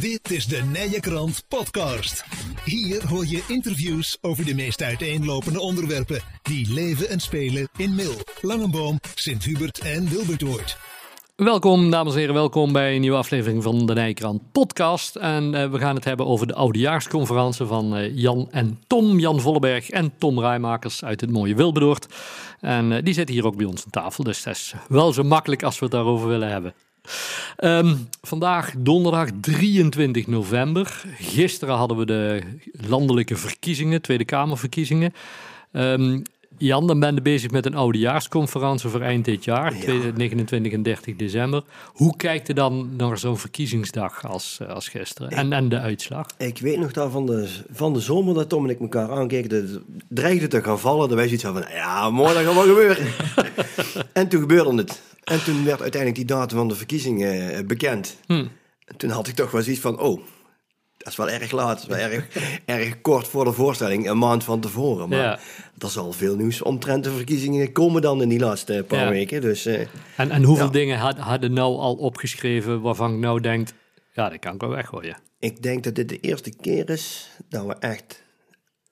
Dit is de Nije Podcast. Hier hoor je interviews over de meest uiteenlopende onderwerpen die leven en spelen in Mil, Langenboom, Sint-Hubert en Wilbertoord. Welkom, dames en heren, welkom bij een nieuwe aflevering van de Nijkrant podcast. En uh, we gaan het hebben over de oudejaarsconferentie van uh, Jan en Tom, Jan Volleberg en Tom Rijmakers uit het mooie Wilberdoord. En uh, die zitten hier ook bij ons aan tafel, dus dat is wel zo makkelijk als we het daarover willen hebben. Um, vandaag donderdag 23 november. Gisteren hadden we de landelijke verkiezingen, Tweede Kamerverkiezingen. Um, Jan, dan ben je bezig met een oudejaarsconferentie voor eind dit jaar, ja. 29 en 30 december. Hoe kijkt je dan naar zo'n verkiezingsdag als, als gisteren en, en de uitslag? Ik weet nog dat van de, van de zomer dat Tom en ik elkaar aankeken, dreigde te gaan vallen. Dat wij zoiets van, ja, mooi, dat gaat wel gebeuren. en toen gebeurde het. En toen werd uiteindelijk die datum van de verkiezingen bekend. Hm. En toen had ik toch wel zoiets van, oh, dat is wel erg laat. wel erg, erg kort voor de voorstelling, een maand van tevoren. Maar ja. er zal veel nieuws omtrent de verkiezingen komen dan in die laatste paar ja. weken. Dus, uh, en, en hoeveel ja. dingen had, hadden nou al opgeschreven waarvan ik nou denk, ja, dat kan ik wel weggooien? Ik denk dat dit de eerste keer is dat we echt...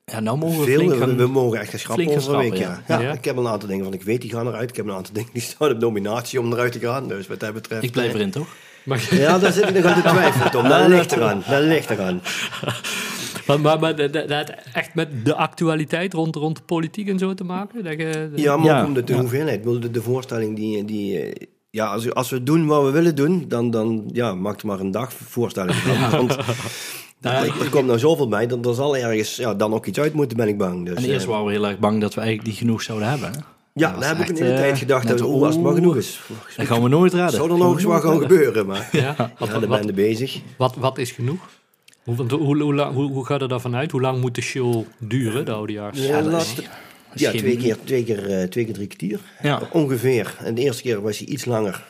Ja, nou mogen we veel, gaan, we, mogen echt gaan schrappen over een week, ja. ja. ja. Ik heb een aantal dingen van, ik weet die gaan eruit. Ik heb een aantal dingen die staan op nominatie om eruit te gaan. Dus wat dat betreft... Ik blijf erin, toch? Maar... Ja, daar zit ik nog aan te twijfelen, Tom. Dat ligt eraan. Dat ligt eraan. Maar, maar, maar dat, dat echt met de actualiteit rond, rond de politiek en zo te maken? Dat je, dat... Ja, maar ja. om de, de hoeveelheid. De, de voorstelling die... die ja, als, als we doen wat we willen doen, dan, dan ja, maak er maar een dag voorstelling van. Ja. Want nou, er, er komt nou zoveel bij, dan er zal ergens ja, dan ook iets uit moeten, ben ik bang. Dus, en eerst waren we heel erg bang dat we eigenlijk niet genoeg zouden hebben. Ja, daar heb ik in de tijd gedacht dat oh, als het maar genoeg is. Dat gaan we nooit raden. Zou er nog eens wat gaan gebeuren, maar ja, wat, ja, ben je bezig. Wat, wat is genoeg? Hoe, hoe, hoe, hoe, hoe gaat er daarvan uit? Hoe lang moet de show duren, de oudejaars? Ja, laatste, ja twee, keer, twee, keer, uh, twee keer drie kwartier. Ja. Ongeveer. En de eerste keer was hij iets langer.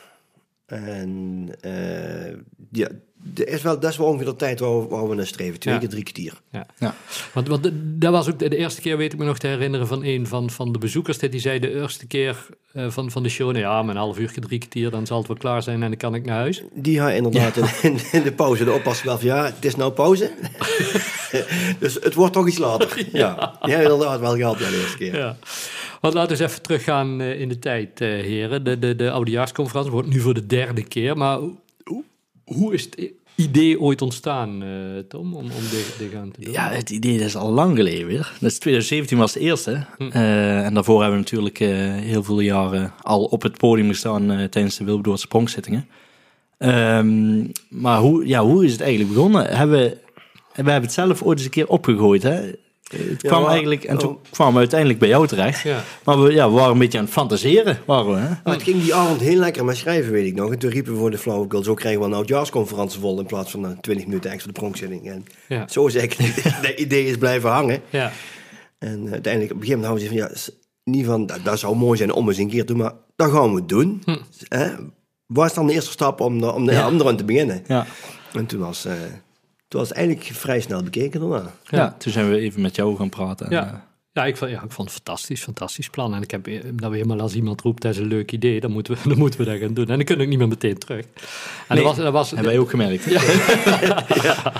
En uh, ja, dat is, wel, dat is wel ongeveer de tijd waar we, waar we naar streven. Twee ja. keer drie kwartier. Ja. ja. Want, want dat was ook de, de, eerste keer, weet ik me nog te herinneren, van een van, van de bezoekers. Die zei de eerste keer uh, van, van de show, nou ja, mijn half uur, drie kwartier, dan zal het wel klaar zijn en dan kan ik naar huis. Die had inderdaad ja. in, in, de pauze de oppas gaf, ja, het is nou pauze. dus het wordt toch iets later. Ja, ja. inderdaad wel gehad de eerste keer. Ja. Want laten we eens even teruggaan uh, in de tijd, uh, heren. De, de, de oudejaarsconferentie wordt nu voor de derde keer, maar hoe, is het idee ooit ontstaan, uh, Tom, om, om dit, dit gaan te doen? Ja, het idee is al lang geleden weer. Dat is 2017 was het eerste. Hm. Uh, en daarvoor hebben we natuurlijk uh, heel veel jaren al op het podium gestaan tijdens de Wilberdoordse sprongzittingen. Um, maar hoe, ja, hoe is het eigenlijk begonnen? Hebben, we hebben het zelf ooit eens een keer opgegooid, hè? Het kwam ja, maar, eigenlijk, en toen oh. kwamen we uiteindelijk bij jou terecht. Ja. Maar we, ja, we waren een beetje aan het fantaseren. Waren we, hè? Maar het ging die avond heel lekker met schrijven, weet ik nog. En toen riepen we voor de flauwekul, zo krijgen we een oudjaarsconferentie vol... in plaats van 20 minuten extra de pronkszitting. En ja. zo is eigenlijk het idee is blijven hangen. Ja. En uh, uiteindelijk op een gegeven moment houden we van... Ja, niet van, dat, dat, zou mooi zijn om eens een keer te doen, maar dat gaan we doen. Hm. Hè? Wat is dan de eerste stap om, de, om de ja. anderen te beginnen? Ja. En toen was... Uh, toen was het eigenlijk vrij snel bekeken daarna. Ja, ja, toen zijn we even met jou gaan praten. En, ja. Uh, ja, ik vond, ja, ik vond het fantastisch, fantastisch plan. En ik heb dat we helemaal als iemand roept, dat is een leuk idee, dan moeten we, dan moeten we dat gaan doen. En dan kunnen we niet meer meteen terug. En nee, dat was, dat was, hebben wij ook gemerkt. Ja. ja.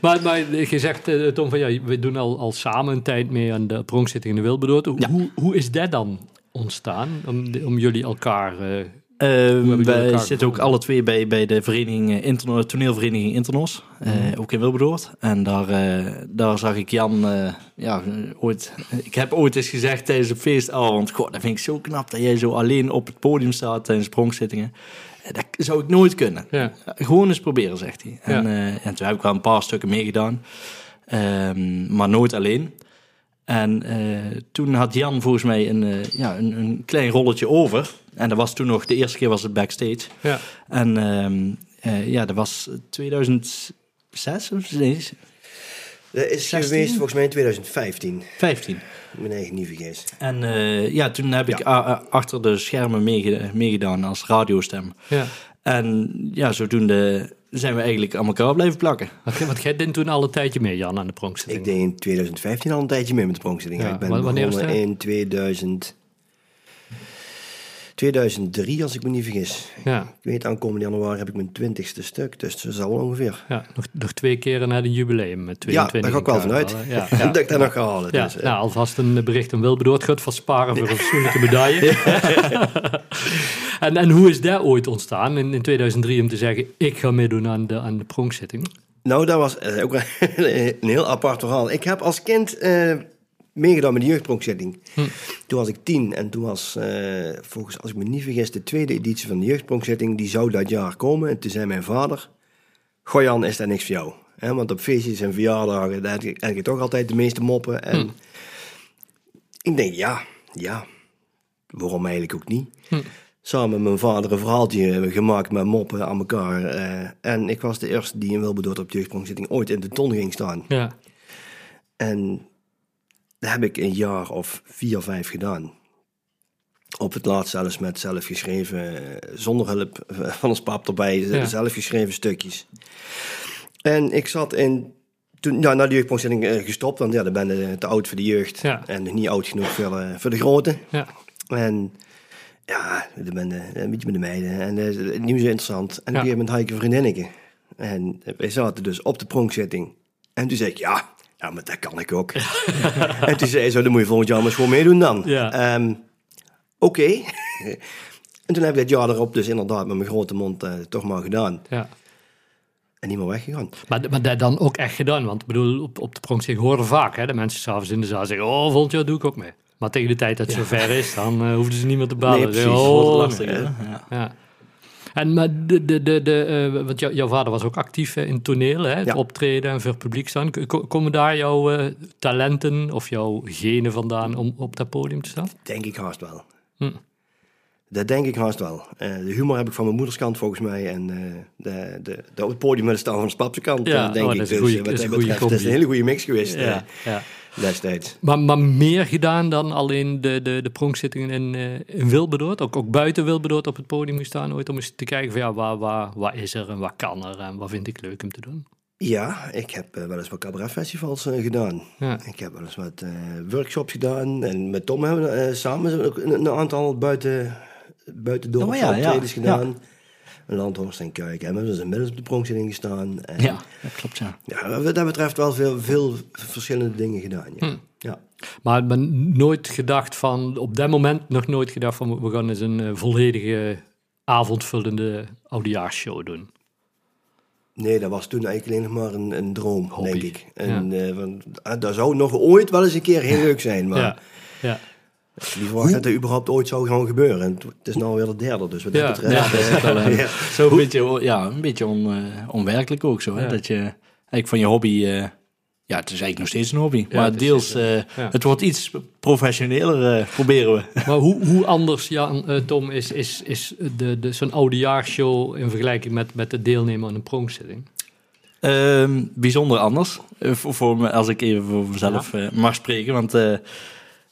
Maar, maar je zegt, uh, Tom, van ja, we doen al, al samen een tijd mee aan de pronkszitting in de Wilberdoord. Hoe, ja. hoe, hoe is dat dan ontstaan, om, om jullie elkaar... Uh, Uh, wij zitten ook alle twee bij, bij de vereniging Interno, toneelvereniging Internos, mm. uh, ook in Wilberdoord. En daar, uh, daar zag ik Jan, ja, ooit, ik heb ooit eens gezegd tijdens een feestavond, goh, dat vind ik zo knap dat jij zo alleen op het podium staat tijdens sprongzittingen. Dat zou ik nooit kunnen. Ja. Gewoon eens proberen, zegt hij. En, ja. en toen heb ik wel een paar stukken meegedaan, um, maar nooit alleen. En toen had Jan volgens mij een, ja, een, een klein rolletje over. En dat was toen nog, de eerste keer was het backstage. Ja. En um, uh, ja, dat was 2006 of nee? Dat is 16? geweest volgens mij in 2015. 15. Ik ben eigenlijk niet vergis. En uh, ja, toen heb ik ja. achter de schermen meegedaan, als radiostem. Ja. En ja, zodoende zijn we eigenlijk aan elkaar blijven plakken. Want, want jij deed toen al een tijdje mee, Jan, aan de pronkszitting? Ik deed in 2015 al een tijdje mee met de pronkszitting. Ja, ik ben wanneer begonnen in 2000... 2003, als ik me niet vergis. Ja, Ik weet, aankomende januari heb ik mijn twintigste stuk, dus dat is al ongeveer. ja. Nog, nog twee keren naar een jubileum met Ja, 22 daar ga ik wel vanuit. hè. Ja, ja. dat ik dat nog ga halen. Ja, dus, eh. nou, alvast een bericht aan Wilbedoord gaat van sparen voor een fatsoenlijke medaille. en, en hoe is dat ooit ontstaan in, in 2003 om te zeggen, ik ga meedoen aan de, aan de pronkzitting? Nou, dat was eh, ook een heel apart verhaal. Ik heb als kind eh, meegedaan met de jeugdpronkzitting. Toen was ik tien en toen was, eh, volgens, als ik me niet vergis, de tweede editie van de jeugdpronkzitting, die zou dat jaar komen. En toen zei mijn vader, goh Jan, is dat niks voor jou? Hè, want op feestjes en verjaardagen, daar heb je, heb je toch altijd de meeste moppen. En ik denk, ja, ja, waarom eigenlijk ook niet? Samen met mijn vader een verhaaltje gemaakt met moppen aan elkaar. eh, en ik was de eerste die in Wilberdoord op de jeugdpronkzitting ooit in de ton ging staan. Ja, En dat heb ik een jaar of vier, vijf gedaan. Op het laatst zelfs met zelfgeschreven, eh, zonder hulp van ons pap erbij, Ja. zelfgeschreven stukjes. En ik zat in, toen, ja, na de jeugdpronkzitting eh, gestopt, want ja, dan ben je te oud voor de jeugd. Ja. En niet oud genoeg voor, eh, voor de grote. ja, En ja, dan ben je een beetje met de meiden. En eh, het nieuws is interessant. En op Ja. een gegeven moment had ik een vriendinnetje. En wij zaten dus op de pronkzitting. En toen zei ik, ja, ja maar dat kan ik ook. en toen zei ze, dan moet je volgend jaar maar eens gewoon meedoen dan. Ja. Ehm, Oké. en toen heb ik het jaar erop dus inderdaad met mijn grote mond eh, toch maar gedaan. ja. En niet meer weggegaan. Maar, maar dat dan ook echt gedaan, want ik bedoel, op, op de pronkzitting horen vaak hè, de mensen s'avonds in de zaal zeggen, oh, volgend jaar doe ik ook mee. Maar tegen de tijd dat het zover is, dan eh, hoefden ze niet meer te bellen. Nee, precies. oh, nee. lastig, hè? Ja. Ja. En maar de, de, de, de, eh, want jou- jouw vader was ook actief hè, in toneel, hè, het Ja. optreden en voor het publiek staan. Komen daar jouw eh, talenten of jouw genen vandaan om op dat podium te staan? Denk ik haast wel. Hm. Dat denk ik haast wel. Eh, de humor heb ik van mijn moeders kant volgens mij. En eh, de, de, de, het podium willen staan van de papse kant. Ja, denk oh, ik dat is een dus. goeie- dat is wat betreft, dat is een hele goede mix geweest Ja, ja. Destijds. Maar, maar meer gedaan dan alleen de, de, de pronkzittingen in, eh in Wilberdoord? Ook, ook buiten Wilberdoord op het podium gestaan ooit om eens te kijken van ja, waar, waar, waar is er en wat kan er en wat vind ik leuk om te doen? Ja, ik heb eh, wel eens wat cabaretfestivals eh, gedaan. Ja. Ik heb wel eens wat eh, workshops gedaan. En met Tom hebben we samen ook een, een aantal buiten, buiten dorp Oh ja, ja, optredens ja. gedaan. Een Landhorst en Kuik. En we hebben dus inmiddels op de pronkzitting gestaan. En, Ja, dat klopt, ja. ja. Wat dat betreft wel veel, veel verschillende dingen gedaan. Ja. Hm. ja. Maar ik ben nooit gedacht van, op dat moment nog nooit gedacht van we gaan eens een eh, volledige avondvullende oudejaarsshow doen. Nee, dat was toen eigenlijk alleen nog maar een, een droom, Hobby. denk ik. En eh, van, ah, dat zou nog ooit wel eens een keer heel leuk zijn. Maar Ja, ja. Die verwacht dat er überhaupt ooit zou gaan gebeuren. En het is nou weer de derde, dus wat dat Ja, betreft... ja, dat is wel, ja. Zo een beetje, ja, een beetje on, eh, onwerkelijk ook zo. Hè? Dat je eigenlijk van je hobby... eh, ja, het is eigenlijk nog steeds een hobby. Ja, maar het deels, steeds, eh, ja. het wordt iets professioneler, proberen we. Maar hoe, hoe anders, Jan, eh, Tom, is, is, is de, de, zo'n oudejaarsshow in vergelijking met, met het deelnemen aan een pronkzitting? Ehm, bijzonder anders. Voor, voor me, als ik even voor mezelf eh, mag spreken. Want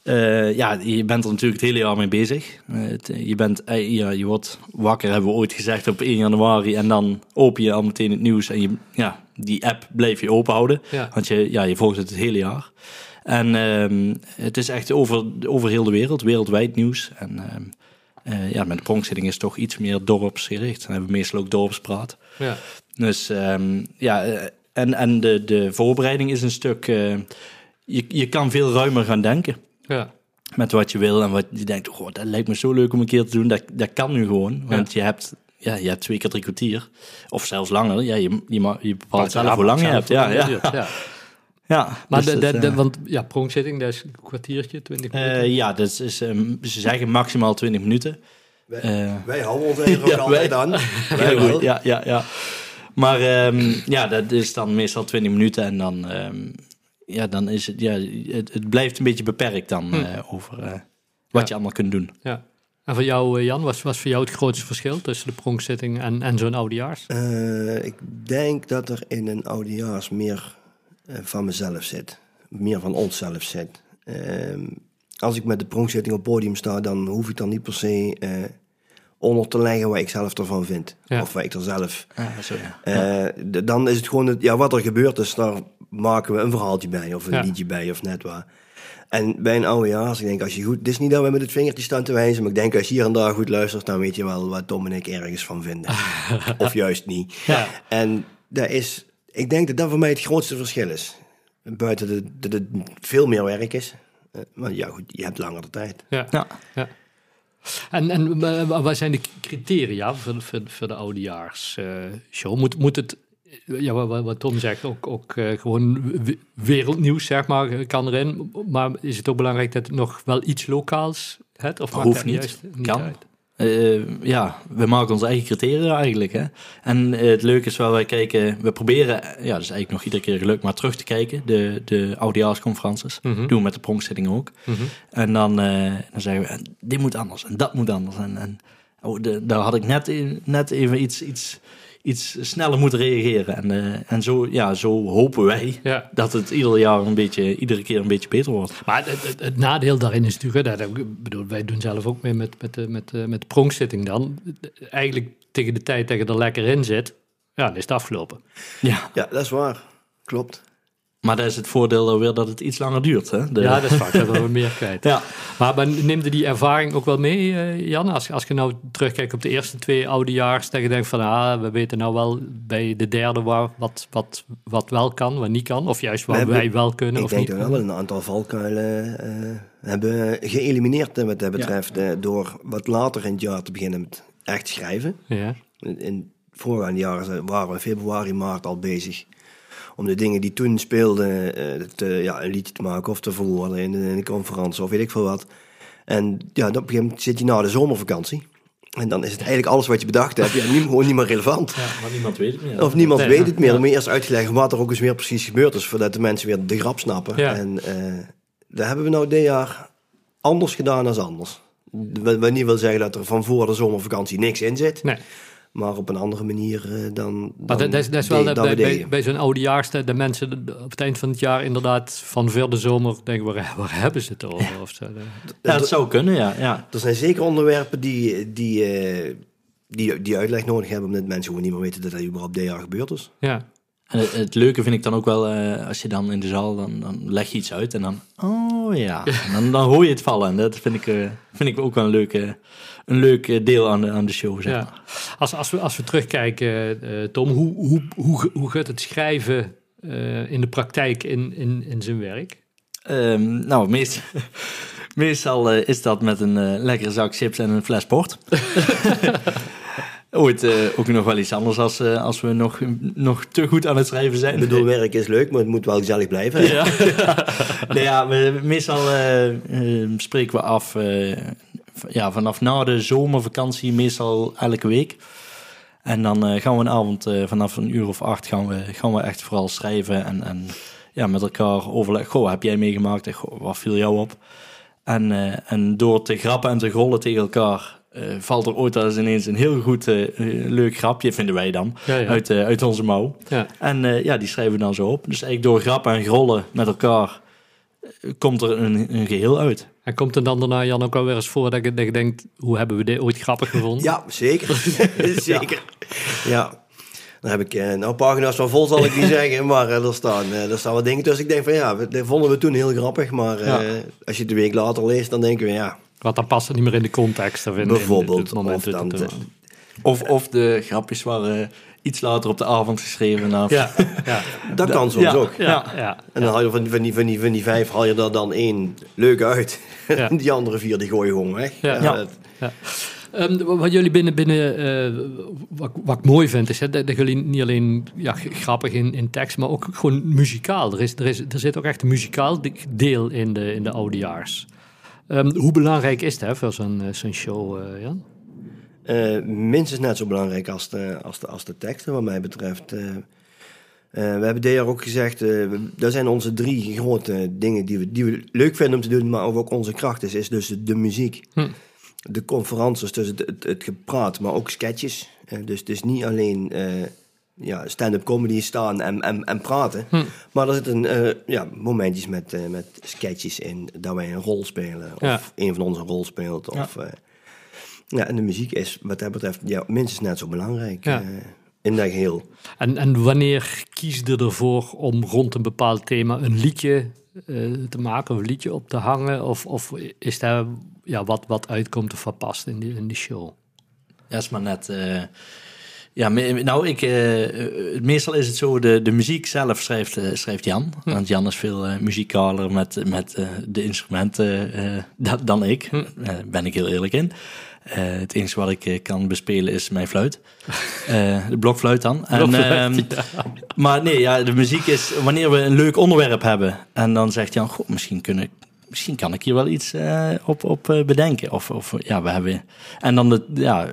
eh, ja, je bent er natuurlijk het hele jaar mee bezig. Eh, het, je, bent, eh, ja, je wordt wakker, hebben we ooit gezegd, op 1 januari. En dan open je al meteen het nieuws. En je, ja, die app blijf je open houden. Ja. Want je, ja, je volgt het het hele jaar. En ehm, het is echt over, over heel de wereld, wereldwijd nieuws. En ehm, eh, ja, met de pronkzitting is het toch iets meer dorpsgericht. Dan hebben we meestal ook dorpspraat. Ja. Dus ehm, ja, en, en de, de voorbereiding is een stuk. je, je kan veel ruimer gaan denken Ja. met wat je wil en wat je denkt. Oh, dat lijkt me zo leuk om een keer te doen. Dat, dat kan nu gewoon, want je hebt. Ja, je hebt twee keer drie kwartier. Of zelfs langer. Ja, je, je, je bepaalt zelf hoe lang je hebt. Ja, ja. ja. ja. Maar dus de, dat, de, de- want ja, pronkzitting, dat is een kwartiertje, twintig minuten. eh, ja, dat is, ehm, ze zeggen maximaal 20 minuten. Wij, Eh, wij houden ons er ook Ja, altijd wij- aan. Wij goed, ja, ja, ja. Maar ehm, ja, dat is dan meestal 20 minuten en dan, ehm, ja, dan is het, ja, het, het blijft een beetje beperkt dan eh, over eh, wat Ja. je allemaal kunt doen. Ja. En voor jou, eh, Jan, was, was voor jou het grootste verschil tussen de pronkzitting en, en zo'n oudejaars? Eh, ik denk dat er in een oudejaars meer van mezelf zit. Meer van onszelf zit. Ehm, als ik met de pronkzitting op het podium sta, dan hoef ik dan niet per se eh, onder te leggen wat ik zelf ervan vind. Ja. Of wat ik er zelf... Ah, zo, ja. Eh, dan is het gewoon, het, ja, wat er gebeurt is, daar maken we een verhaaltje bij of een Ja. liedje bij of net wat. En bij een oudejaars, ik denk als je goed... Het is niet dat we met het vingertje staan te wijzen, maar ik denk als je hier en daar goed luistert, dan weet je wel wat Tom en ik ergens van vinden. of juist niet. Ja. En dat is... Ik denk dat dat voor mij het grootste verschil is. Buiten dat het, dat het veel meer werk is. Eh, Maar ja, goed, je hebt langer de tijd. Ja. Ja. ja. En, en eh, wat zijn de criteria voor, voor, voor de oudejaarsshow? moet, moet het, ja, wat- Tom zegt, ook, ook eh, gewoon wereldnieuws, zeg maar, kan erin. Maar is het ook belangrijk dat het nog wel iets lokaals heeft? Of Hoeft niet. juist niet Kan. uit? Eh, ja, we maken onze eigen criteria eigenlijk. Hè? En eh, het leuke is wel, wij kijken, we proberen, ja, dat is eigenlijk nog iedere keer gelukt, maar terug te kijken, de, de oudejaarsconferences. Mhm. Doen we met de pronkzitting ook. Mhm. En dan, dan zeggen we, dit moet anders en dat moet anders. En, en oh, de, daar had ik net, net even iets, iets, iets sneller moeten reageren. En, eh, en zo, ja, zo hopen wij Ja. dat het ieder jaar een beetje, iedere keer een beetje beter wordt. Maar het, het, het nadeel daarin is natuurlijk, dat, ik bedoel, wij doen zelf ook mee met, met, de- met, de- met de pronkzitting dan. Eigenlijk tegen de tijd dat je er lekker in zit, ja, dan is het afgelopen. Ja, Ja, dat is waar. Klopt. Maar dat is het voordeel dan weer dat het iets langer duurt. Hè? De- Ja, dat is vaak, dat we meer kwijt. ja. Maar, maar neem je die ervaring ook wel mee, eh, Jan? Als, als je nou terugkijkt op de eerste twee oudejaars, dat je denkt van, ah, we weten nou wel bij de derde waar, wat, wat, wat wel kan, wat niet kan. Of juist We hebben- wij wel kunnen Ik of denk niet. dat we wel een aantal valkuilen eh, hebben geëlimineerd wat dat betreft. eh, door wat later in het jaar te beginnen met echt schrijven. Ja, In, in voorgaande jaren waren we in februari, maart al bezig. Om de dingen die toen speelden, eh, te, ja, een liedje te maken of te verwoorden in de conferentie of weet ik veel wat. En ja, op een gegeven moment zit je na de zomervakantie. En dan is het eigenlijk alles wat je bedacht hebt, ja, niet, gewoon niet meer relevant. maar niemand weet het meer. Of niemand Nee, weet ja. het meer. Dan moet je eerst uitleggen wat er ook eens meer precies gebeurd is. Voordat de mensen weer de grap snappen. Ja. En eh dat hebben we nou dit jaar anders gedaan dan anders. Niet wil zeggen dat er van voor de zomervakantie niks in zit. nee. Maar op een andere manier eh, dan, dan Maar dat, dat is, dat is wel de- dat dan bij, we bij, zo'n oudejaars, dat de mensen op het eind van het jaar inderdaad van voor de zomer denken, waar, waar hebben ze het over? Of zo. Ja, dat zou kunnen, ja. ja. Er zijn zeker onderwerpen die, die, eh, die, die uitleg nodig hebben. Omdat mensen gewoon niet meer weten dat dat überhaupt dit jaar gebeurd is. Ja, En het, het leuke vind ik dan ook wel, eh, als je dan in de zaal, dan, dan leg je iets uit en dan, oh ja, en dan, dan hoor je het vallen. En dat vind ik, eh, vind ik ook wel een leuk, eh, een leuk eh, deel aan de, aan de show, zeg ja. maar. Als, als, we, als we terugkijken, Tom, hoe, hoe, hoe, hoe gaat het schrijven in de praktijk in, in, in zijn werk? Ehm, nou, meest, meestal is dat met een lekkere zak chips en een fles port. Ooit eh, ook nog wel iets anders als, eh, als we nog, nog te goed aan het schrijven zijn. Ik bedoel, werk is leuk, maar het moet wel gezellig blijven. Ja. nee, ja, we, meestal eh, spreken we af ja, vanaf na de zomervakantie, meestal elke week. En dan gaan we een avond vanaf een uur of acht gaan we, gaan we echt vooral schrijven en, en ja, met elkaar overleggen. Goh, wat heb jij meegemaakt? En goh, wat viel jou op? En, en door te grappen en te grollen tegen elkaar eh, valt er ooit eens ineens een heel goed, eh, eh, leuk grapje, vinden wij dan, Ja, ja. Uit, eh, uit onze mouw. Ja. En eh, ja, die schrijven we dan zo op. Dus eigenlijk door grappen en grollen met elkaar komt er een, een geheel uit. En komt er dan daarna, Jan, ook wel weer eens voor dat je, dat je denkt, hoe hebben we dit ooit grappig gevonden? Ja, zeker. zeker. Ja. Dan heb ik eh, nou pagina's van vol, zal ik niet zeggen. Maar er, staan, eh, er staan wat dingen tussen. Ik denk van ja, we- dat vonden we toen heel grappig. Maar eh, als je het een week later leest, dan denken we ja, Want dan past het niet meer in de context. Of in, in bijvoorbeeld. het moment of dat dan, eh, Of, of de grapjes waren iets later op de avond geschreven. Nou, ja, ja, dat kan soms ja. ook. ja, ja. En dan haal je van die, van, die, van, die, van die vijf haal je er dan één leuk uit. Ja. die andere vier die gooi je gewoon weg. Ja. Ja. dat- Ja. Ehm, wat jullie binnen, binnen eh, wat, wat ik mooi vind, is hè, dat, dat jullie niet alleen ja, grappig in, in tekst, maar ook gewoon muzikaal. Er, is, er, is, er zit ook echt een muzikaal de- deel in de, in de oudejaars. Ehm, hoe belangrijk is dat hè, voor zo'n eh, zo'n show, eh, Jan? Eh, minstens net zo belangrijk als de, als de, als de teksten, wat mij betreft. We hebben dit jaar ook gezegd, we- dat zijn onze drie grote dingen die we, die we leuk vinden om te doen, maar ook onze kracht is, is dus de muziek. Hm. De conferences, dus het, het, het gepraat, maar ook sketches. Eh, dus, dus niet alleen ja, stand-up comedy staan en, en, en praten, Hm. maar er zitten eh, ja, momentjes met, eh, met sketches in, dat wij een rol spelen, of Ja. een van ons een rol speelt. Of, eh, ja, en de muziek is wat dat betreft ja, minstens net zo belangrijk Ja. eh, in dat geheel. En, en wanneer kies je ervoor om rond een bepaald thema een liedje eh, te maken of een liedje op te hangen? Of, of is daar ja, wat, wat uitkomt of wat past in die, in die show? Ja, is maar net. Ja, nou, ik, eh, eh, meestal is het zo, de, de muziek zelf schrijft, eh, schrijft Jan. Want Jan is veel eh, muzikaler met, met de instrumenten da- dan ik. Daar ben ik heel eerlijk in. Het enige wat ik kan bespelen is mijn fluit. De blokfluit dan. En, ehm, Maar nee, ja, de muziek is wanneer we een leuk onderwerp hebben. En dan zegt Jan, goh, misschien kunnen misschien kan ik hier wel iets op, op bedenken. Of, of ja, we hebben. En dan de, ja,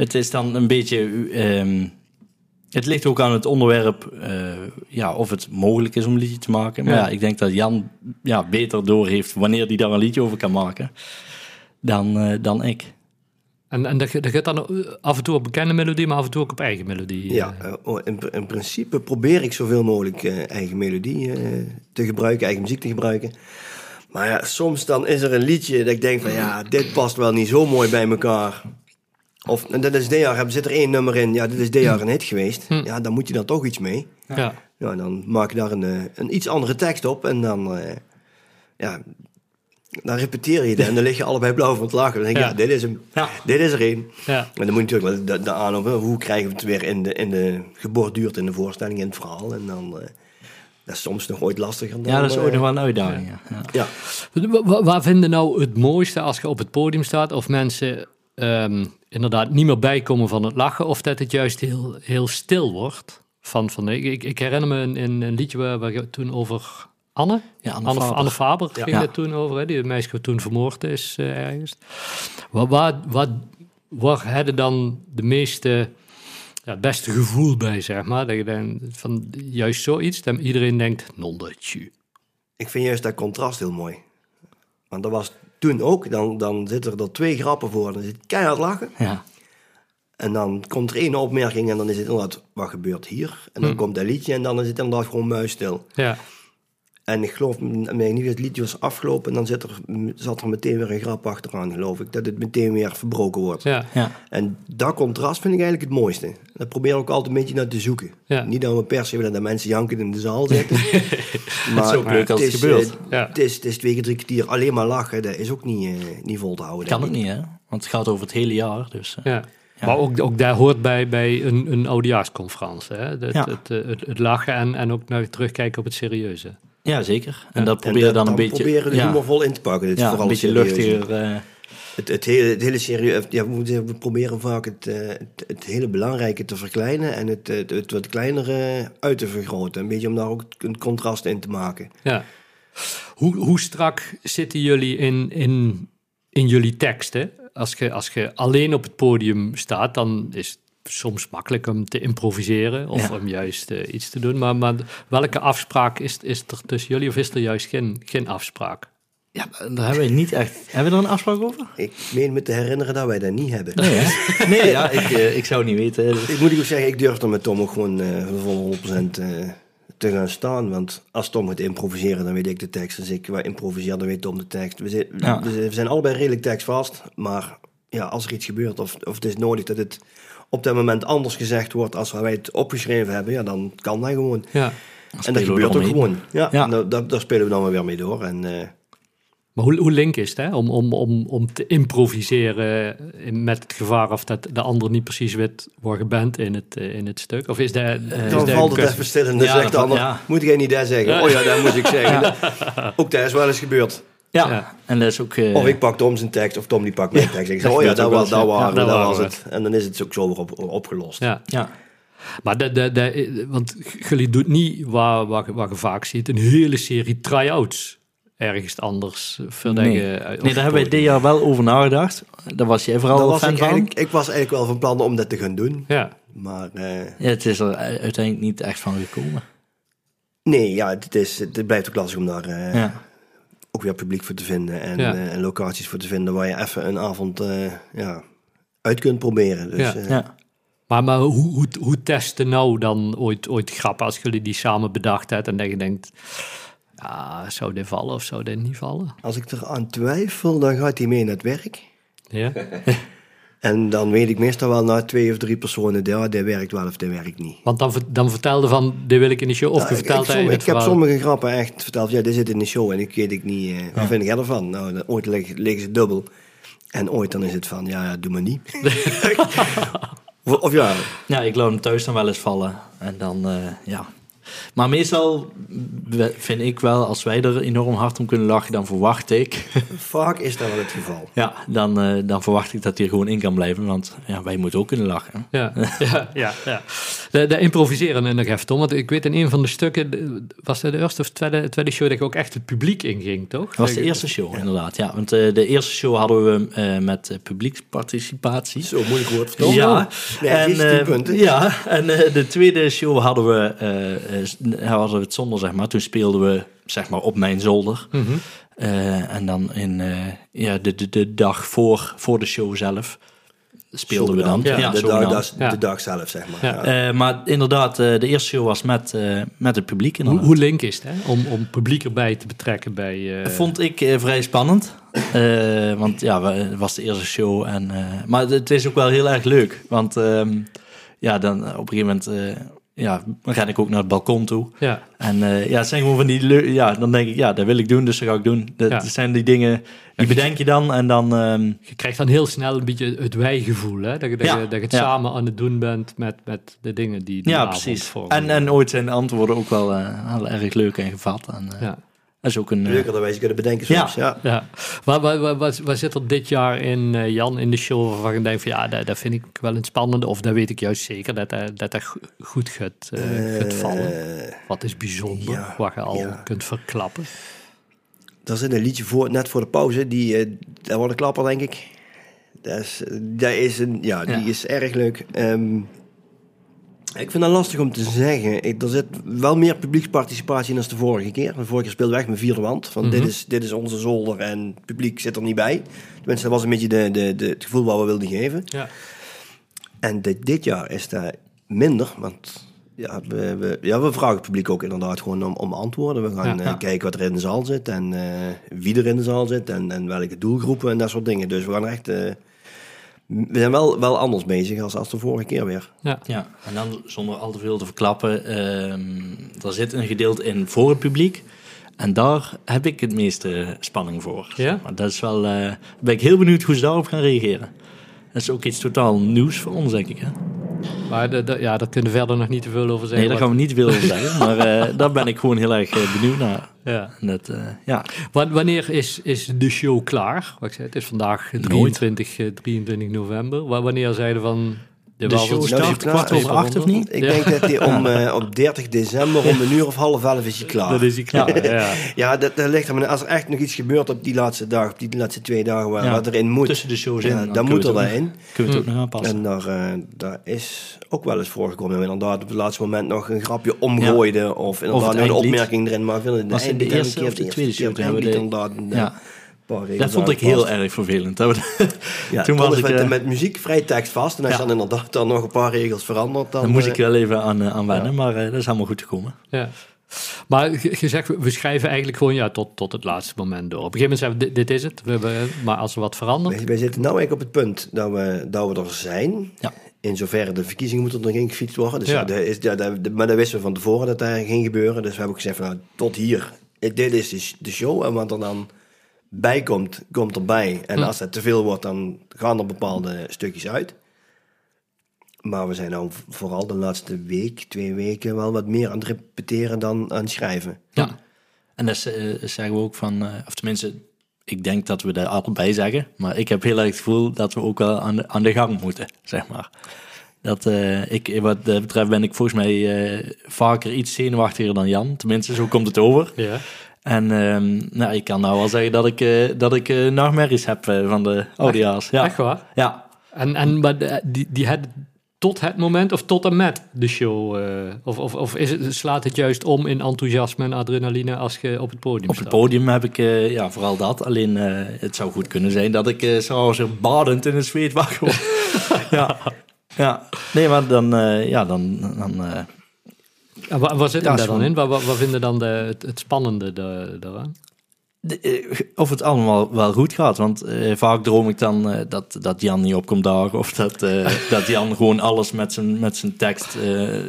het is dan een beetje. ehm, het ligt ook aan het onderwerp, eh, ja, of het mogelijk is om een liedje te maken. Maar Ja. ja, ik denk dat Jan ja, beter doorheeft wanneer hij daar een liedje over kan maken dan, eh, dan ik. En, en dat, dat gaat dan af en toe op bekende melodie, maar af en toe ook op eigen melodie. Ja, eh. oh, in, in principe probeer ik zoveel mogelijk eigen melodie te gebruiken, eigen muziek te gebruiken. Maar ja, soms dan is er een liedje dat ik denk van ja, dit past wel niet zo mooi bij elkaar. Of en dat is dit jaar, zit er één nummer in, ja, dit is dit jaar een hit geweest. Ja, dan moet je dan toch iets mee. ja. Ja, dan maak je daar een, eh, een iets andere tekst op en dan, eh, ja, dan repeteer je het en dan lig je allebei blauw van het lachen. Dan denk je, Ja. ja, dit is hem. Ja. Dit is er één. ja. En dan moet je natuurlijk wel de, de hoe krijgen we het weer in de, in de geborduurd in de voorstelling, in het verhaal. En dan, eh, dat is soms nog ooit lastiger dan... Ja, dat is ooit nog wel een uitdaging. Ja. Ja. Ja, Wa- wa- Waar vinden nou het mooiste als je op het podium staat? Of mensen ehm, inderdaad niet meer bijkomen van het lachen, of dat het juist heel, heel stil wordt? Van, van, ik, ik- ik herinner me een, een, een liedje waar, waar je toen over Anne, Ja, Anne Anne, Faber. Anne Faber ging Ja. het toen over, hè, die meisje wat toen vermoord is eh, ergens. Waar, waar, waar, waar hadden dan de meeste, ja, het beste gevoel bij, zeg maar? Dat je dan van juist zoiets, dat iedereen denkt, nonnetje. ik vind juist dat contrast heel mooi. Want dat was toen ook, dan, dan zitten er twee grappen voor, dan zit keihard lachen. Ja. En dan komt er één opmerking en dan is het inderdaad, wat gebeurt hier? En dan komt dat liedje en dan is het inderdaad gewoon muisstil. Ja, En ik geloof, m- mij niet, het liedje was afgelopen en dan zit er, zat er meteen weer een grap achteraan, geloof ik. Dat het meteen weer verbroken wordt. ja, Ja. En dat contrast vind ik eigenlijk het mooiste. Daar probeer ik ook altijd een beetje naar te zoeken. Ja. Niet dat we per se willen dat mensen janken in de zaal zitten. maar is ook leuk als het is, gebeurt. eh, Ja. Het, is, het is twee keer drie kwartier alleen maar lachen. Dat is ook niet, eh, niet vol te houden. Kan het niet, hè? Want het gaat over het hele jaar. Dus, eh, Ja. Maar ook, ook daar hoort bij, bij een, een oudejaarsconferentie. Hè? Het, Ja. het, het, het lachen en, en ook naar terugkijken op het serieuze. Ja, zeker. En dat probeer je dat- dan een beetje... proberen de ja, humorvol in te pakken. Dit is ja, vooral een beetje luchtiger. eh, Het, het, hele, het hele serieus. Ja, we, moeten- we proberen vaak het, eh, het, het hele belangrijke te verkleinen en het, het, het wat kleinere uit te vergroten. Een beetje om daar ook een contrast in te maken. Ja. Hoe, hoe strak zitten jullie in, in, in jullie teksten? Als je, als je alleen op het podium staat, dan is het soms makkelijk om te improviseren of Ja. om juist eh, iets te doen. Maar, maar welke afspraak is, is er tussen jullie of is er juist geen, geen afspraak? ja, daar hebben we niet echt... Hebben we er een afspraak over? Ik meen me te herinneren dat wij dat niet hebben. Nee, hè? Nee, ja, ik, eh, ik zou het niet weten. Dus- Ik moet ook zeggen, ik durf er met Tom ook gewoon eh voor 100% eh, te gaan staan. Want als Tom gaat improviseren, dan weet ik de tekst. Als ik wat improviseer, dan weet Tom de tekst. We zijn, Ja. we zijn allebei redelijk tekstvast. Maar ja, als er iets gebeurt of, of het is nodig dat het op dat moment anders gezegd wordt als wij het opgeschreven hebben, ja, dan kan dat gewoon. Ja. en dat gebeurt ook gewoon. Ja, Ja. en daar, spelen we dan wel weer mee door. En, eh, Maar hoe, hoe link is het hè? Om, om, om, om te improviseren met het gevaar of dat de ander niet precies weet waar je bent in het, eh, in het stuk? Of is dat, is dan dat een valt het even stil en dan Ja, zegt de ander, ja. moet jij niet dat zeggen? Oh ja, dat moet ik zeggen. Ook dat is wel eens gebeurd. Ja, Ja. en dat is ook... eh, Of ik pak Tom zijn tekst, of Tom die pakt mijn tekst. Ik zeg, oh ja, dat was, dat waren, Ja, dat was het. En dan is het ook zo weer op, opgelost. Ja. Ja, Maar de, de, de, want jullie doet niet waar, waar, waar je vaak ziet, een hele serie try-outs ergens anders. Voordat nee. je, nee, daar hebben wij dit jaar wel over nagedacht. Daar was jij vooral Dat was fan ik, van. eigenlijk, ik was eigenlijk wel van plan om dat te gaan doen. Ja, Maar eh, Ja, het is er uiteindelijk niet echt van gekomen. nee, ja, het, is, het blijft ook lastig om daar eh, Ja. Ook weer publiek voor te vinden. En, Ja. eh, en locaties voor te vinden waar je even een avond eh, ja, uit kunt proberen. Dus, Ja. eh, Ja. maar, maar hoe, hoe, hoe testen nou dan ooit, ooit grappen als jullie die samen bedacht hebben en dat je denkt, ja, zou dit vallen of zou dit niet vallen? Als ik er aan twijfel, dan gaat hij mee naar het werk. Ja, En dan weet ik meestal wel na twee of drie personen, ja, dit werkt wel of dit werkt niet. Want dan, dan vertelde van, dit wil ik in de show. Of Ja, je ik, ik, vertelt hij het ik heb sommige grappen echt verteld, ja, dit zit in de show en ik weet ik niet, eh, wat vind jij ervan? Nou, dan, ooit lig- liggen ze dubbel. En ooit dan is het van, ja, doe maar niet. of, of ja, Ja, ik laat hem thuis dan wel eens vallen. En dan, eh, ja. Maar meestal vind ik wel, als wij er enorm hard om kunnen lachen, dan verwacht ik, vaak is dat wel het geval. ja, dan, eh, dan verwacht ik dat hij er gewoon in kan blijven. Want ja, wij moeten ook kunnen lachen. Ja, ja, ja. ja. De, de improviseren en nog even, Tom. Want ik weet in een van de stukken, was dat de eerste of tweede, tweede show dat je ook echt het publiek inging, toch? Dat was de eerste show, inderdaad. Ja, want eh, de eerste show hadden we eh, met publieksparticipatie. Zo moeilijk woord vertellen. Ja, Nee, en, 16 punten. ja, en de tweede show hadden we, hadden we het zonder, zeg maar. Toen speelden we, zeg maar, op mijn zolder. Mhm. Eh, en dan in eh, ja, de, de, de dag voor, voor de show zelf speelden we dan. Ja, Ja, de, dag, Ja. de dag zelf, zeg maar. Ja. Ja. Eh, maar inderdaad, eh, de eerste show was met, eh, met het publiek. Hoe, inderdaad. hoe link is het, hè? Om, om publiek erbij te betrekken bij... eh, Vond ik eh, vrij spannend. Eh, want ja, we- het was de eerste show. En, eh, maar het is ook wel heel erg leuk. Want ehm, ja, dan eh, op een gegeven moment eh, ja, dan ren ik ook naar het balkon toe. Ja, En eh, ja, het zijn gewoon van die... Ja, dan denk ik, ja, dat wil ik doen, dus dat ga ik doen. Dat Ja. zijn die dingen, die bedenk je dan en dan... ehm, je krijgt dan heel snel een beetje het wij-gevoel, hè? Dat je, dat Ja, je, dat je het ja. samen aan het doen bent met, met de dingen die die ja, avond precies. vormen. En, en ooit zijn de antwoorden ook wel eh, heel erg leuk en gevat. En, eh, ja. Dat is ook een... eh, Leukerderwijs kunnen bedenken soms. Ja. Ja, waar, waar, waar, waar, waar zit er dit jaar in, eh, Jan, in de show waarvan je denkt van ja, dat, dat vind ik wel een spannende, of dat weet ik juist zeker, dat dat, dat, dat go- goed gaat, eh, gaat vallen. Wat is bijzonder, ja, wat je al ja. kunt verklappen. er zit een liedje voor, net voor de pauze, die, eh dat wordt een klapper, denk ik. Dat is, dat is, een, ja, die Ja. is erg leuk. Ehm, ik vind dat lastig om te zeggen. Ik, er zit wel meer publieksparticipatie in dan de vorige keer. De vorige keer speelde we echt met vierde wand. Van dit, is, dit is onze zolder en het publiek zit er niet bij. Tenminste, dat was een beetje de, de, de, het gevoel wat we wilden geven. Ja. En dit, dit jaar is dat minder, want ja, we, we, ja, we vragen het publiek ook inderdaad gewoon om, om antwoorden. We gaan Ja. eh, kijken wat er in de zaal zit en eh, wie er in de zaal zit en, en welke doelgroepen en dat soort dingen. Dus we gaan echt, eh, we zijn wel, wel anders bezig als, als de vorige keer weer. Ja. Ja, en dan zonder al te veel te verklappen, ehm, er zit een gedeelte in voor het publiek. En daar heb ik het meeste spanning voor. Ja? Maar dat is wel, eh, ben ik heel benieuwd hoe ze daarop gaan reageren. Dat is ook iets totaal nieuws voor ons, denk ik. Hè? Maar de, de- ja, daar kunnen we verder nog niet te veel over zeggen. Nee, daar gaan we niet veel over zeggen. Maar eh, daar ben ik gewoon heel erg eh, benieuwd naar. Ja. Dat, eh, ja. Wa- Wanneer is, is de show klaar? Wat ik zei, het is vandaag 23, eh, 23 november. Wa- Wanneer zeiden van... De show het- start Nou, kwart over acht, of niet? Ik Ja. denk dat die om, eh, op 30 december om een uur of half elf is hij klaar. Dat is hij klaar, ja. Ja, dat, dat ligt er. maar Als er echt nog iets gebeurt op die laatste dag, op die laatste twee dagen, waar, Ja, wat erin moet, Tussen de shows ja, in. dan, moet we er daarin. Kunnen we het ook nog aanpassen. En daar, eh, daar is ook wel eens voorgekomen. dat we Inderdaad, op het laatste moment nog een grapje omgooiden. Of inderdaad nog een opmerking erin. Maar veel Was het de eerste of de tweede show? Toen hebben we de- inderdaad eh, Dat vond ik heel erg vervelend. Dat we- Ja, toen was ik, met, eh, met muziek vrij tekst En als Ja. je dan inderdaad dan nog een paar regels verandert, dan... Moest eh, ik wel even aan, eh, aan wennen, maar eh, dat is allemaal goed gekomen. Ja. Maar je zegt, we- schrijven eigenlijk gewoon ja, tot, tot het laatste moment door. Op een gegeven moment zeggen we, dit, dit is het. We hebben, maar als er wat verandert... Wij, wij zitten nu eigenlijk op het punt dat we, dat we er zijn. Ja. In zoverre de verkiezingen moeten er nog in gefietst worden. Dus Ja. dat is, ja, dat, maar dat wisten we van tevoren dat daar ging gebeuren. Dus we hebben ook gezegd van nou, tot hier. Dit is de show. En wat er dan bij komt, komt erbij. En Hm. als het te veel wordt, dan gaan er bepaalde stukjes uit. Maar we zijn nou vooral de laatste week, twee weken, wel wat meer aan het repeteren dan aan het schrijven. Ja. En dat eh, zeggen we ook van, eh, of tenminste, ik denk dat we daar allebei zeggen, maar ik heb heel erg het gevoel dat we ook wel aan de, aan de gang moeten, zeg maar. Dat, eh, ik, wat dat betreft ben ik volgens mij eh, vaker iets zenuwachtiger dan Jan. Tenminste, zo komt het over. Ja. En ehm, nou, ik kan nou wel zeggen dat ik, eh, dat ik nachtmerries heb eh, van de oudejaars. Ja. Echt waar? Ja. En, en maar die, die had tot het moment of tot en met de show? of of, of is het, slaat het juist om in enthousiasme en adrenaline als je op het podium Op het staat? podium heb ik ja, vooral dat. Alleen het zou goed kunnen zijn dat ik uh, badend in het zweet wakker word. ja. ja. Nee, maar dan... ja, dan, dan En waar, waar zit Ja, hem is daar dan in? Waar, waar, vinden dan de, het, het spannende de, daaraan? de- eh, of het allemaal wel goed gaat. Want eh, vaak droom ik dan eh, dat, dat Jan niet op komt dagen. Of dat, dat Jan gewoon alles met zijn, met zijn tekst,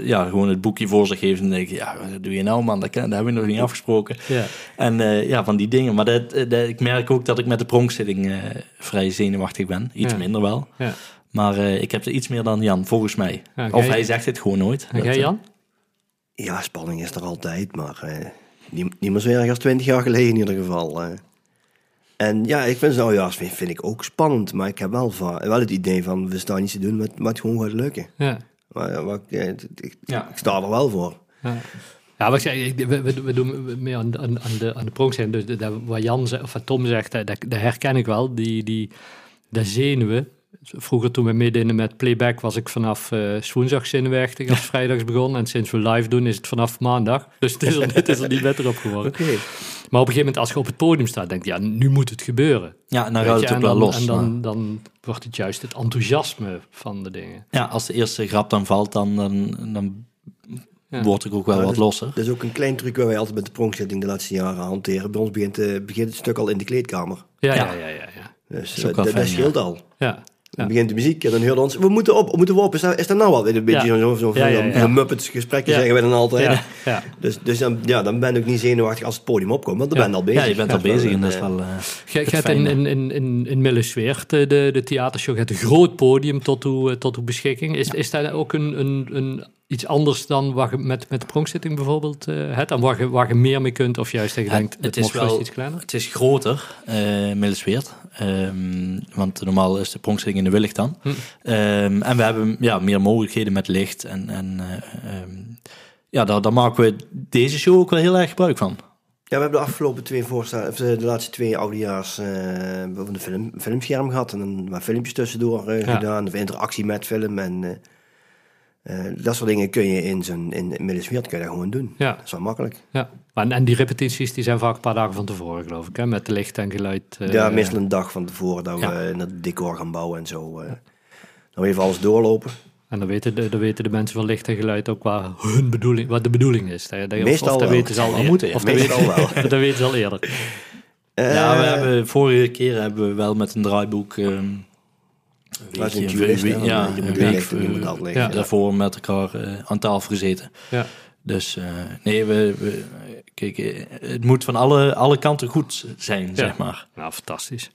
ja, gewoon het boekje voor zich heeft. En denk ik, ja, wat doe je nou man? Dat, kan, dat hebben we nog niet afgesproken. Ja. En ja, van die dingen. Maar dat, dat- ik merk ook dat ik met de pronkzitting vrij zenuwachtig ben. Iets Ja. minder wel. Ja. Maar ik heb er iets meer dan Jan, volgens mij. Ja, of hij zegt het gewoon nooit. Dat, eh, Jan? Ja, spanning is er altijd, maar eh, niet, niet meer zo erg als twintig jaar geleden in ieder geval. eh. En ja, ik vind oudjaars vind, vind ik ook spannend, maar ik heb wel, wel het idee van, we staan niet te doen wat, wat gewoon gaat lukken. Ja. Maar, maar ik, eh, ik, Ja. ik sta er wel voor. Ja. Ja, wat ik zeg, ik- we, we, we doen meer aan, aan, aan de, aan de pronk Dus de- dat- wat Jan of wat Tom zegt, dat, dat dat herken ik wel. Die, die, dat zenuwen. Vroeger toen we meededen met playback was ik vanaf eh woensdag zenuwachtig als vrijdags begon. En sinds we live doen is het vanaf maandag. Dus het is er, het is er niet beter op geworden. Oké. Maar op een gegeven moment als je op het podium staat, denk je, ja, nu moet het gebeuren. Ja, dan gaat het ook wel los. En maar- dan, dan wordt het juist het enthousiasme van de dingen. Ja, als de eerste grap dan valt, dan, dan, dan Ja. word ik ook wel Ja, wat dus- losser. Dat is ook een klein truc waar wij altijd met de pronkzitting de laatste jaren hanteren. Bij ons begint, eh, begint het stuk al in de kleedkamer. Ja, ja, Ja. ja, ja. ja. Dus eh, dat, fijn, dat scheelt ja. al. ja. Dan begint de muziek en dan hoorde ons, we moeten op, we moeten we op. Is dat, is dat nou wat? Een beetje Ja. zo'n zo, zo, Ja, ja, ja. zo'n Muppets gesprekje Ja. zeggen wij dan altijd. Ja, ja. Dus, dus dan, ja, dan ben ik niet zenuwachtig als het podium opkomt, want dan ben je al bezig. Ja, je bent al bezig en dat is eh, wel... eh, Je je hebt in, in, in, in, in Millesweert de, de, de theatershow, je hebt een groot podium tot uw, eh, tot uw beschikking. Is, is dat ook een, een, een, iets anders dan wat je met, met de pronkszitting bijvoorbeeld eh hebt? En waar je, waar je meer mee kunt of juist denkt, het het is wel iets kleiner? Het is groter, eh Millesweert. Ehm, want normaal is de pronkszitting in de Willig dan. Hm. Ehm, en we hebben ja, meer mogelijkheden met licht. En, en eh, ehm, ja, daar, daar maken we deze show ook wel heel erg gebruik van. Ja, we hebben de afgelopen twee voorstellen, of de, laatste twee oudejaars eh we hebben een film, filmscherm gehad en dan wat filmpjes tussendoor Ja. gedaan, of interactie met film en eh, dat soort dingen kun je in zo'n in kun je dat gewoon doen. Ja. Dat is wel makkelijk. Ja. En, en die repetities die zijn vaak een paar dagen van tevoren, geloof ik, hè? met de licht en geluid. eh, ja, meestal een dag van tevoren dat ja. we het decor gaan bouwen en zo. eh dan even alles doorlopen. En dan weten, de, dan weten de mensen van licht en geluid ook wat hun bedoeling, wat de bedoeling is. Dat, dat, of- Meestal of dat wel. weten ze al moeten, ja. Of dat Meestal weten, wel. dat weten ze al eerder. ja, we hebben vorige keer hebben we wel met een draaiboek... ehm, was een jurist, een week- ja, je een moet week lichten, je moet dat lichten. Ja. daarvoor met elkaar eh, aan tafel gezeten. Ja. Dus eh, nee, we, we, kijk, eh, het moet van alle, alle kanten goed zijn, zeg maar. Nou, fantastisch.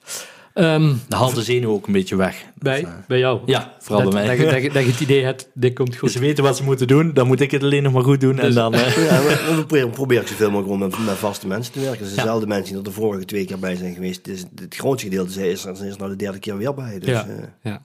Ehm, De haalt de zenuw ook een beetje weg. bij, eh, bij jou? ja, vooral dat, bij mij. Dat, je- dat, dat je het idee hebt, dit komt goed. Ze weten wat ze moeten doen, dan moet ik het alleen nog maar goed doen. En Dus- dan, eh, Ja, we, we proberen, proberen zoveel mogelijk met, met vaste mensen te werken. Het zijn dezelfde mensen die er de vorige twee keer bij zijn geweest. Dus het grootste gedeelte is er, is nou de derde keer weer bij. Dus, Ja. eh, Ja.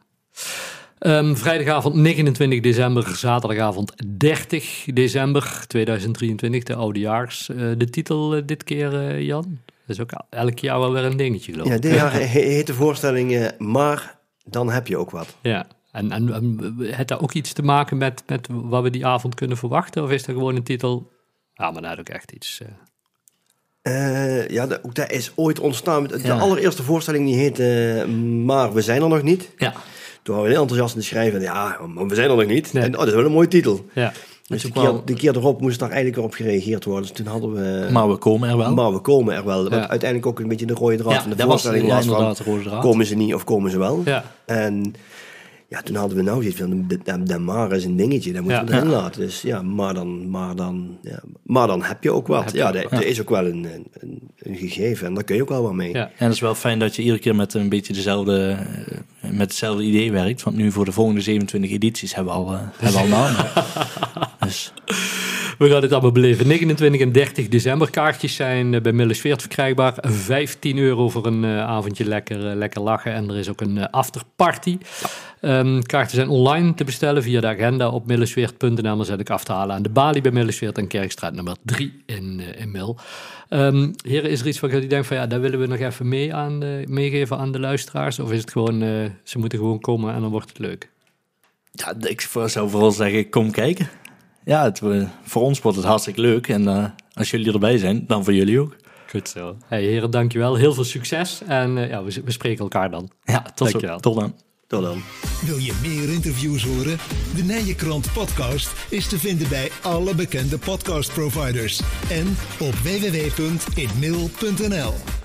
Ehm, vrijdagavond 29 december, zaterdagavond 30 december 2023, de oudejaars. Eh de titel dit keer, eh, Jan? Is ook el- elk jaar wel weer een dingetje, geloof ja, dit jaar heet de voorstelling eh, Maar dan heb je ook wat. Ja. En, en, en heeft dat ook iets te maken met, met wat we die avond kunnen verwachten? Of is dat gewoon een titel? Ja, maar dat ook echt iets. eh, Eh, ja, dat, ook dat is ooit ontstaan. De Ja. allereerste voorstelling die heette Maar we zijn er nog niet. ja, Toen waren we heel enthousiast aan het schrijven. Ja, maar we zijn er nog niet. Nee. En, oh, dat is wel een mooie titel. ja. Dus ook die keer, die keer erop moest daar eigenlijk weer op gereageerd worden. Dus toen hadden we... maar we komen er wel. Maar we komen er wel. Ja. uiteindelijk ook een beetje de rode draad ja, van de dat was voorstelling ja, was. van, de draad. komen ze niet of komen ze wel? Ja. En ja, toen hadden we nou zoiets van, de, de, de maar is een dingetje, dat moeten we erin laten. Dus ja, maar dan, maar dan, ja, maar dan heb je ook wat. Ja, dat is ook wel een, een, een gegeven en daar kun je ook wel wat mee. Ja. En het is wel fijn dat je iedere keer met een beetje dezelfde, eh, met hetzelfde idee werkt. Want nu voor de volgende 27 edities hebben we al, eh, hebben we al namen. We gaan het allemaal beleven. 29 en 30 december. Kaartjes zijn eh, bij Millesveert verkrijgbaar. 15 euro voor een eh, avondje lekker, eh, lekker lachen. En er is ook een afterparty. Ehm, kaarten zijn online te bestellen via de agenda op millesweert.nl. Dan zet ik af te halen aan de balie bij Millesweert en Kerkstraat nummer 3 in, in Mil. Ehm heren, is er iets wat jullie denken van ja, daar willen we nog even mee aan, meegeven aan de luisteraars? Of is het gewoon, ze moeten gewoon komen en dan wordt het leuk? ja, ik zou vooral zeggen, kom kijken. Ja, het, eh, voor ons wordt het hartstikke leuk. En eh, als jullie erbij zijn, dan voor jullie ook. Goed zo. Hey, heren, dankjewel. Heel veel succes. En eh, ja, we, we spreken elkaar dan. Ja, tot, zo. Tot dan. Tot dan. Wil je meer interviews horen? De Nijenkrant podcast is te vinden bij alle bekende podcastproviders en op www.inmail.nl.